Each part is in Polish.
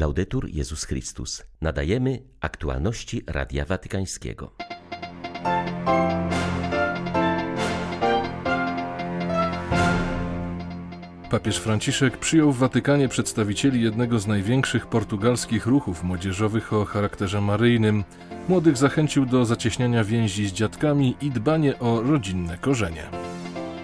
Laudetur Jezus Chrystus. Nadajemy aktualności Radia Watykańskiego. Papież Franciszek przyjął w Watykanie przedstawicieli jednego z największych portugalskich ruchów młodzieżowych o charakterze maryjnym. Młodych zachęcił do zacieśniania więzi z dziadkami i dbanie o rodzinne korzenie.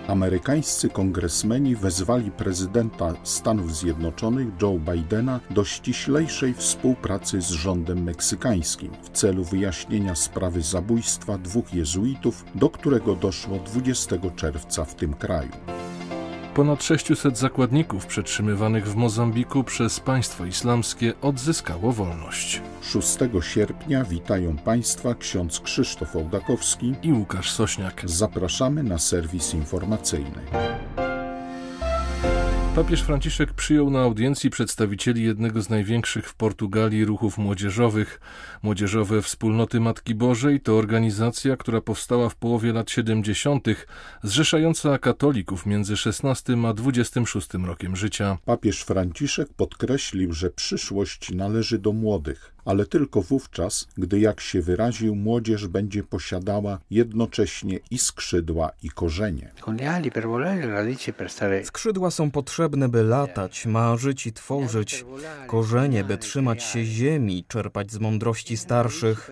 Amerykańscy kongresmeni wezwali prezydenta Stanów Zjednoczonych Joe Bidena do ściślejszej współpracy z rządem meksykańskim w celu wyjaśnienia sprawy zabójstwa dwóch jezuitów, do którego doszło 20 czerwca w tym kraju. Ponad 600 zakładników przetrzymywanych w Mozambiku przez państwo islamskie odzyskało wolność. 6 sierpnia witają Państwa ksiądz Krzysztof Ołdakowski i Łukasz Sośniak. Zapraszamy na serwis informacyjny. Papież Franciszek przyjął na audiencji przedstawicieli jednego z największych w Portugalii ruchów młodzieżowych. Młodzieżowe Wspólnoty Matki Bożej to organizacja, która powstała w połowie lat 70., zrzeszająca katolików między 16 a 26 rokiem życia. Papież Franciszek podkreślił, że przyszłość należy do młodych ale tylko wówczas, gdy, jak się wyraził, młodzież będzie posiadała jednocześnie i skrzydła, i korzenie. Skrzydła są potrzebne, by latać, marzyć i tworzyć, korzenie, by trzymać się ziemi, czerpać z mądrości starszych.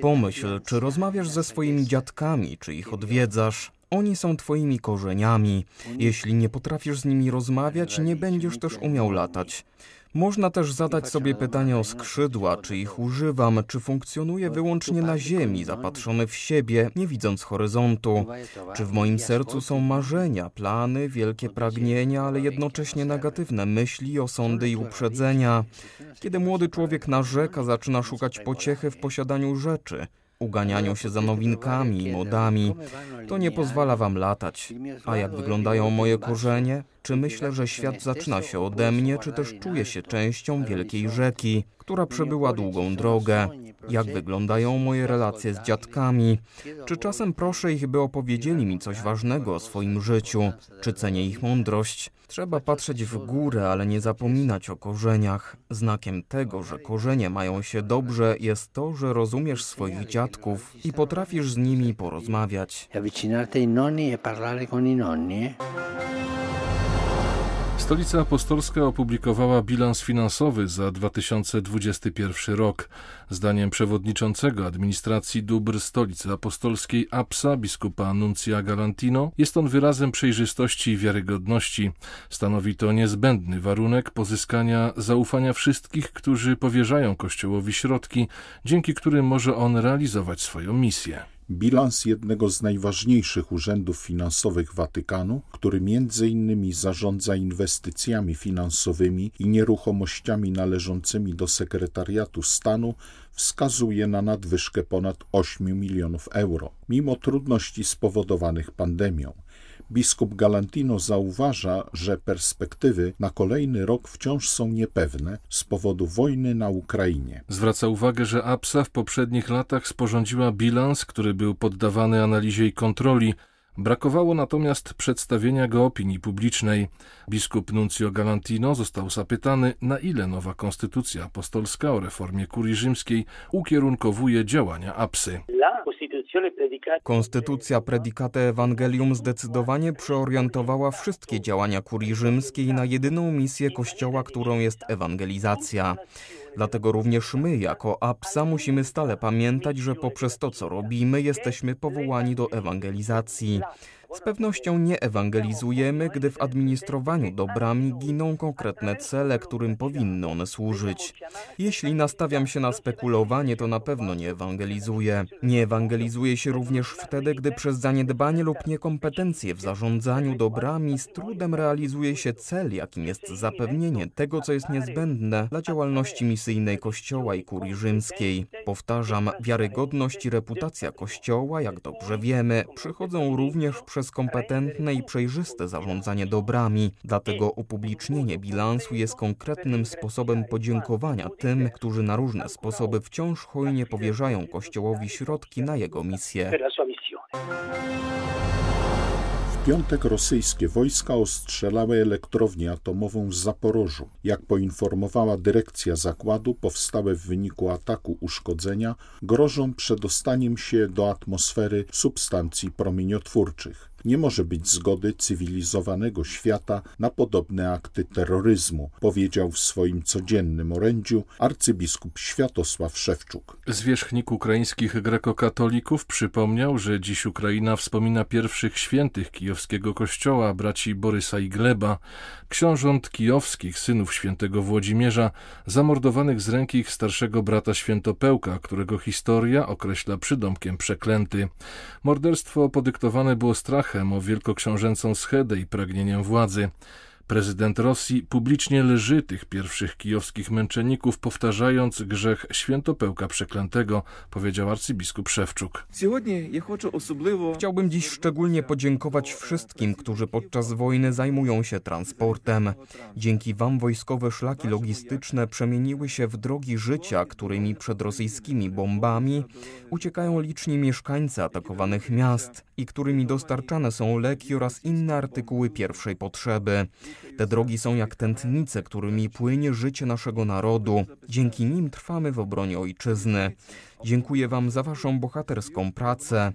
Pomyśl, czy rozmawiasz ze swoimi dziadkami, czy ich odwiedzasz. Oni są Twoimi korzeniami. Jeśli nie potrafisz z nimi rozmawiać, nie będziesz też umiał latać. Można też zadać sobie pytanie o skrzydła, czy ich używam, czy funkcjonuję wyłącznie na ziemi, zapatrzony w siebie, nie widząc horyzontu. Czy w moim sercu są marzenia, plany, wielkie pragnienia, ale jednocześnie negatywne myśli, osądy i uprzedzenia. Kiedy młody człowiek narzeka, zaczyna szukać pociechy w posiadaniu rzeczy uganianiu się za nowinkami i modami. To nie pozwala wam latać. A jak wyglądają moje korzenie? Czy myślę, że świat zaczyna się ode mnie, czy też czuję się częścią wielkiej rzeki, która przebyła długą drogę? Jak wyglądają moje relacje z dziadkami? Czy czasem proszę ich, by opowiedzieli mi coś ważnego o swoim życiu? Czy cenię ich mądrość? Trzeba patrzeć w górę, ale nie zapominać o korzeniach. Znakiem tego, że korzenie mają się dobrze, jest to, że rozumiesz swoich dziadków i potrafisz z nimi porozmawiać. Stolica Apostolska opublikowała bilans finansowy za 2021 rok. Zdaniem przewodniczącego administracji dóbr Stolicy Apostolskiej APSA biskupa Nuncja Galantino jest on wyrazem przejrzystości i wiarygodności. Stanowi to niezbędny warunek pozyskania zaufania wszystkich, którzy powierzają Kościołowi środki, dzięki którym może on realizować swoją misję bilans jednego z najważniejszych urzędów finansowych Watykanu, który między innymi zarządza inwestycjami finansowymi i nieruchomościami należącymi do sekretariatu stanu, wskazuje na nadwyżkę ponad 8 milionów euro, mimo trudności spowodowanych pandemią. Biskup Galantino zauważa, że perspektywy na kolejny rok wciąż są niepewne z powodu wojny na Ukrainie. Zwraca uwagę, że APSA w poprzednich latach sporządziła bilans, który był poddawany analizie i kontroli, Brakowało natomiast przedstawienia go opinii publicznej. Biskup Nuncio Galantino został zapytany, na ile nowa konstytucja apostolska o reformie kurii rzymskiej ukierunkowuje działania APSY. Konstytucja Predicate Evangelium zdecydowanie przeorientowała wszystkie działania kurii rzymskiej na jedyną misję Kościoła, którą jest ewangelizacja. Dlatego również my, jako APSA, musimy stale pamiętać, że poprzez to, co robimy, jesteśmy powołani do ewangelizacji. Z pewnością nie ewangelizujemy, gdy w administrowaniu dobrami giną konkretne cele, którym powinny one służyć. Jeśli nastawiam się na spekulowanie, to na pewno nie ewangelizuję. Nie ewangelizuję się również wtedy, gdy przez zaniedbanie lub niekompetencje w zarządzaniu dobrami z trudem realizuje się cel, jakim jest zapewnienie tego, co jest niezbędne dla działalności misyjnej Kościoła i kurii rzymskiej. Powtarzam, wiarygodność i reputacja Kościoła, jak dobrze wiemy, przychodzą również przez przez kompetentne i przejrzyste zarządzanie dobrami. Dlatego upublicznienie bilansu jest konkretnym sposobem podziękowania tym, którzy na różne sposoby wciąż hojnie powierzają Kościołowi środki na jego misję. W piątek rosyjskie wojska ostrzelały elektrownię atomową w Zaporożu. Jak poinformowała dyrekcja zakładu, powstałe w wyniku ataku uszkodzenia grożą przedostaniem się do atmosfery substancji promieniotwórczych. Nie może być zgody cywilizowanego świata na podobne akty terroryzmu, powiedział w swoim codziennym orędziu arcybiskup Światosław Szewczuk. Zwierzchnik ukraińskich grekokatolików przypomniał, że dziś Ukraina wspomina pierwszych świętych kijowskiego kościoła, braci Borysa i Gleba, książąt kijowskich, synów świętego Włodzimierza, zamordowanych z ręki ich starszego brata Świętopełka, którego historia określa przydomkiem przeklęty. Morderstwo podyktowane było strachem strachem o wielkoksiążęcą schedę i pragnieniem władzy. Prezydent Rosji publicznie lży tych pierwszych kijowskich męczenników, powtarzając grzech świętopełka przeklętego, powiedział arcybiskup Szewczuk. Chciałbym dziś szczególnie podziękować wszystkim, którzy podczas wojny zajmują się transportem. Dzięki wam wojskowe szlaki logistyczne przemieniły się w drogi życia, którymi przed rosyjskimi bombami uciekają liczni mieszkańcy atakowanych miast i którymi dostarczane są leki oraz inne artykuły pierwszej potrzeby. Te drogi są jak tętnice, którymi płynie życie naszego narodu. Dzięki nim trwamy w obronie ojczyzny. Dziękuję Wam za Waszą bohaterską pracę.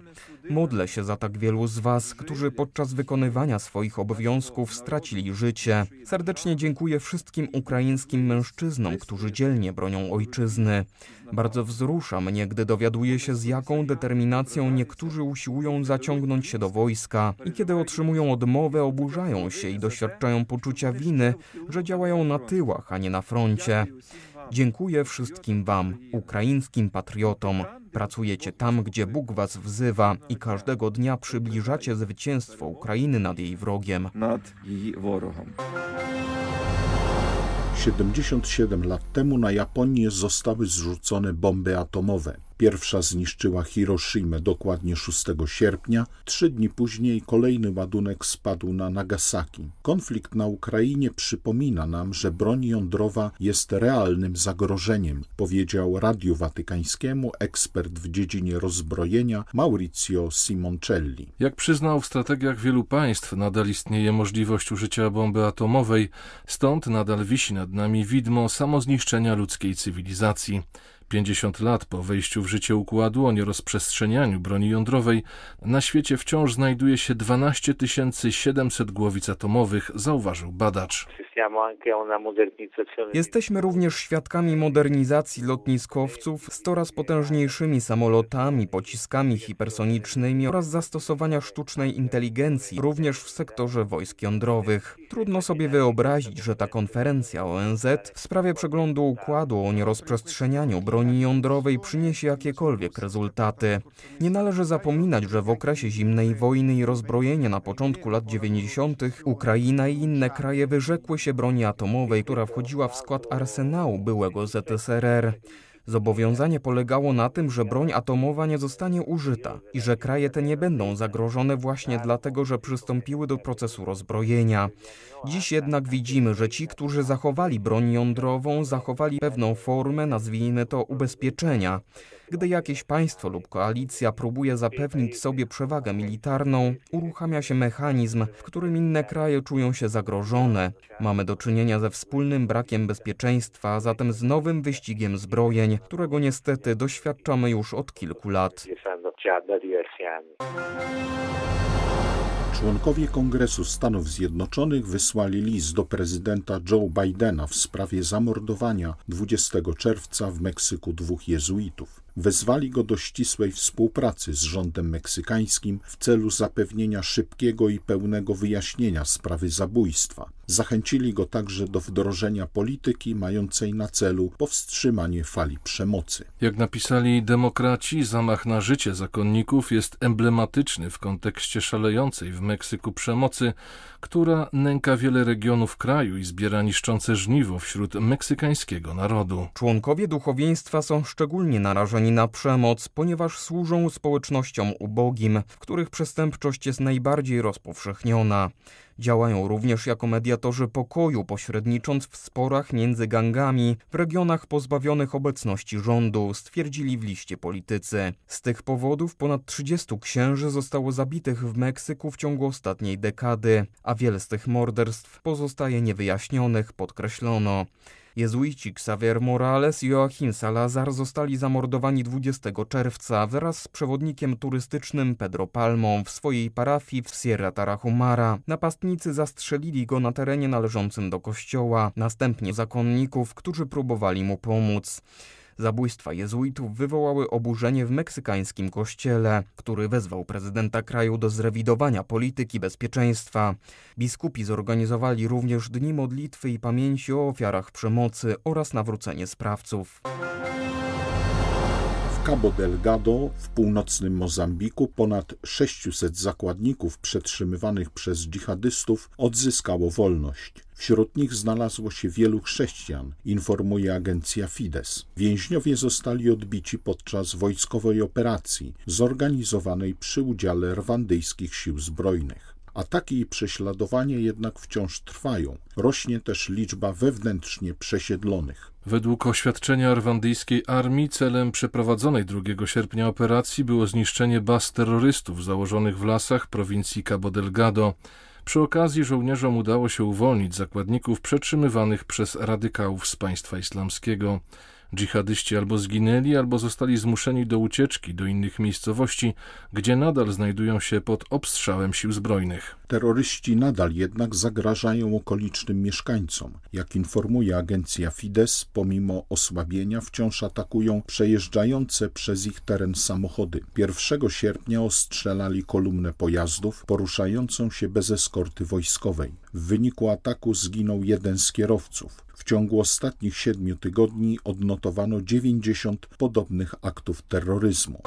Modlę się za tak wielu z Was, którzy podczas wykonywania swoich obowiązków stracili życie. Serdecznie dziękuję wszystkim ukraińskim mężczyznom, którzy dzielnie bronią ojczyzny. Bardzo wzrusza mnie, gdy dowiaduję się, z jaką determinacją niektórzy usiłują zaciągnąć się do wojska i kiedy otrzymują odmowę, oburzają się i doświadczają poczucia winy, że działają na tyłach, a nie na froncie. Dziękuję wszystkim Wam, ukraińskim patriotom. Pracujecie tam, gdzie Bóg Was wzywa i każdego dnia przybliżacie zwycięstwo Ukrainy nad jej wrogiem. Nad jej wrogiem. 77 lat temu na Japonię zostały zrzucone bomby atomowe. Pierwsza zniszczyła Hiroshimę dokładnie 6 sierpnia. Trzy dni później kolejny ładunek spadł na Nagasaki. Konflikt na Ukrainie przypomina nam, że broń jądrowa jest realnym zagrożeniem, powiedział Radiu Watykańskiemu ekspert w dziedzinie rozbrojenia Maurizio Simoncelli. Jak przyznał, w strategiach wielu państw nadal istnieje możliwość użycia bomby atomowej, stąd nadal wisi nad nami widmo samozniszczenia ludzkiej cywilizacji. 50 lat po wejściu w życie układu o nierozprzestrzenianiu broni jądrowej, na świecie wciąż znajduje się 12 700 głowic atomowych, zauważył badacz. Jesteśmy również świadkami modernizacji lotniskowców z coraz potężniejszymi samolotami, pociskami hipersonicznymi oraz zastosowania sztucznej inteligencji również w sektorze wojsk jądrowych. Trudno sobie wyobrazić, że ta konferencja ONZ w sprawie przeglądu układu o nierozprzestrzenianiu broni jądrowej przyniesie jakiekolwiek rezultaty. Nie należy zapominać, że w okresie zimnej wojny i rozbrojenia na początku lat 90. Ukraina i inne kraje wyrzekły się się broni atomowej, która wchodziła w skład arsenału byłego ZSRR. Zobowiązanie polegało na tym, że broń atomowa nie zostanie użyta i że kraje te nie będą zagrożone właśnie dlatego, że przystąpiły do procesu rozbrojenia. Dziś jednak widzimy, że ci, którzy zachowali broń jądrową, zachowali pewną formę, nazwijmy to ubezpieczenia. Gdy jakieś państwo lub koalicja próbuje zapewnić sobie przewagę militarną, uruchamia się mechanizm, w którym inne kraje czują się zagrożone. Mamy do czynienia ze wspólnym brakiem bezpieczeństwa, a zatem z nowym wyścigiem zbrojeń, którego niestety doświadczamy już od kilku lat. Członkowie Kongresu Stanów Zjednoczonych wysłali list do prezydenta Joe Bidena w sprawie zamordowania 20 czerwca w Meksyku dwóch jezuitów wezwali go do ścisłej współpracy z rządem meksykańskim w celu zapewnienia szybkiego i pełnego wyjaśnienia sprawy zabójstwa. Zachęcili go także do wdrożenia polityki mającej na celu powstrzymanie fali przemocy. Jak napisali demokraci, zamach na życie zakonników jest emblematyczny w kontekście szalejącej w Meksyku przemocy, która nęka wiele regionów kraju i zbiera niszczące żniwo wśród meksykańskiego narodu. Członkowie duchowieństwa są szczególnie narażeni na przemoc, ponieważ służą społecznościom ubogim, w których przestępczość jest najbardziej rozpowszechniona. Działają również jako mediatorzy pokoju, pośrednicząc w sporach między gangami w regionach pozbawionych obecności rządu, stwierdzili w liście politycy. Z tych powodów ponad 30 księży zostało zabitych w Meksyku w ciągu ostatniej dekady, a wiele z tych morderstw pozostaje niewyjaśnionych, podkreślono. Jezuici Xavier Morales i Joachim Salazar zostali zamordowani 20 czerwca wraz z przewodnikiem turystycznym Pedro Palmą w swojej parafii w Sierra Tarahumara. Napastnicy zastrzelili go na terenie należącym do kościoła, następnie zakonników, którzy próbowali mu pomóc. Zabójstwa jezuitów wywołały oburzenie w meksykańskim kościele, który wezwał prezydenta kraju do zrewidowania polityki bezpieczeństwa. Biskupi zorganizowali również dni modlitwy i pamięci o ofiarach przemocy oraz nawrócenie sprawców. Cabo Delgado w północnym Mozambiku ponad 600 zakładników przetrzymywanych przez dżihadystów odzyskało wolność. Wśród nich znalazło się wielu chrześcijan, informuje agencja Fides. Więźniowie zostali odbici podczas wojskowej operacji zorganizowanej przy udziale rwandyjskich sił zbrojnych. Ataki i prześladowania jednak wciąż trwają. Rośnie też liczba wewnętrznie przesiedlonych. Według oświadczenia rwandyjskiej armii celem przeprowadzonej 2 sierpnia operacji było zniszczenie baz terrorystów założonych w lasach prowincji Cabo Delgado. Przy okazji żołnierzom udało się uwolnić zakładników przetrzymywanych przez radykałów z państwa islamskiego. Dżihadyści albo zginęli, albo zostali zmuszeni do ucieczki do innych miejscowości, gdzie nadal znajdują się pod obstrzałem sił zbrojnych. Terroryści nadal jednak zagrażają okolicznym mieszkańcom. Jak informuje agencja Fides, pomimo osłabienia wciąż atakują przejeżdżające przez ich teren samochody. 1 sierpnia ostrzelali kolumnę pojazdów poruszającą się bez eskorty wojskowej. W wyniku ataku zginął jeden z kierowców. W ciągu ostatnich siedmiu tygodni odnotowano 90 podobnych aktów terroryzmu.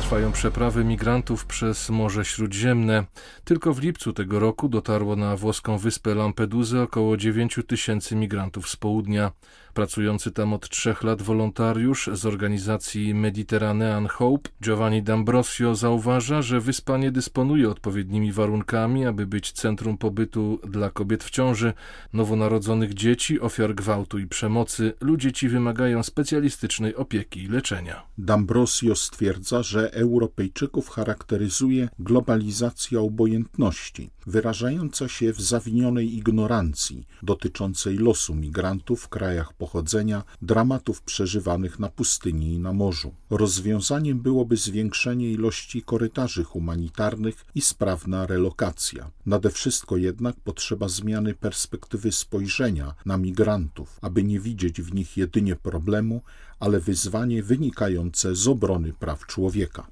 Trwają przeprawy migrantów przez Morze Śródziemne. Tylko w lipcu tego roku dotarło na włoską wyspę Lampedusę około 9 tysięcy migrantów z południa. Pracujący tam od trzech lat wolontariusz z organizacji Mediterranean Hope, Giovanni D'Ambrosio, zauważa, że wyspa nie dysponuje odpowiednimi warunkami, aby być centrum pobytu dla kobiet w ciąży, nowonarodzonych dzieci, ofiar gwałtu i przemocy. Ludzie ci wymagają specjalistycznej opieki i leczenia. D'Ambrosio stwierdza, że Europejczyków charakteryzuje globalizacja obojętności, wyrażająca się w zawinionej ignorancji dotyczącej losu migrantów w krajach pochodzenia, dramatów przeżywanych na pustyni i na morzu. Rozwiązaniem byłoby zwiększenie ilości korytarzy humanitarnych i sprawna relokacja. Nade wszystko jednak potrzeba zmiany perspektywy spojrzenia na migrantów, aby nie widzieć w nich jedynie problemu, ale wyzwanie wynikające z obrony praw człowieka.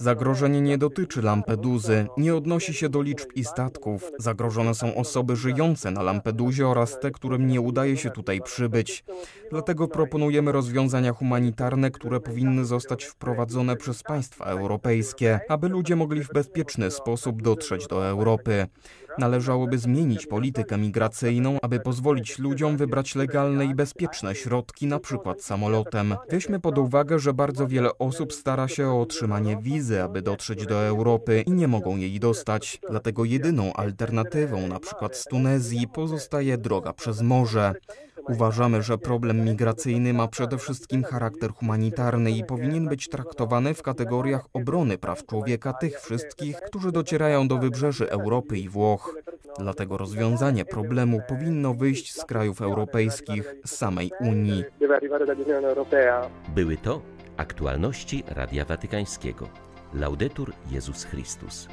Zagrożenie nie dotyczy Lampeduzy, nie odnosi się do liczb i statków. Zagrożone są osoby żyjące na Lampeduzie oraz te, którym nie udaje się tutaj przybyć. Dlatego proponujemy rozwiązania humanitarne, które powinny zostać wprowadzone przez państwa europejskie, aby ludzie mogli w bezpieczny sposób dotrzeć do Europy. Należałoby zmienić politykę migracyjną, aby pozwolić ludziom wybrać legalne i bezpieczne środki, na przykład samolotem. Weźmy pod uwagę, że bardzo wiele osób stara się o otrzymanie wizy, aby dotrzeć do Europy i nie mogą jej dostać. Dlatego jedyną alternatywą, na przykład z Tunezji, pozostaje droga przez morze. Uważamy, że problem migracyjny ma przede wszystkim charakter humanitarny i powinien być traktowany w kategoriach obrony praw człowieka tych wszystkich, którzy docierają do wybrzeży Europy i Włoch. Dlatego rozwiązanie problemu powinno wyjść z krajów europejskich, z samej Unii. Były to aktualności Radia Watykańskiego. Laudetur Jezus Chrystus.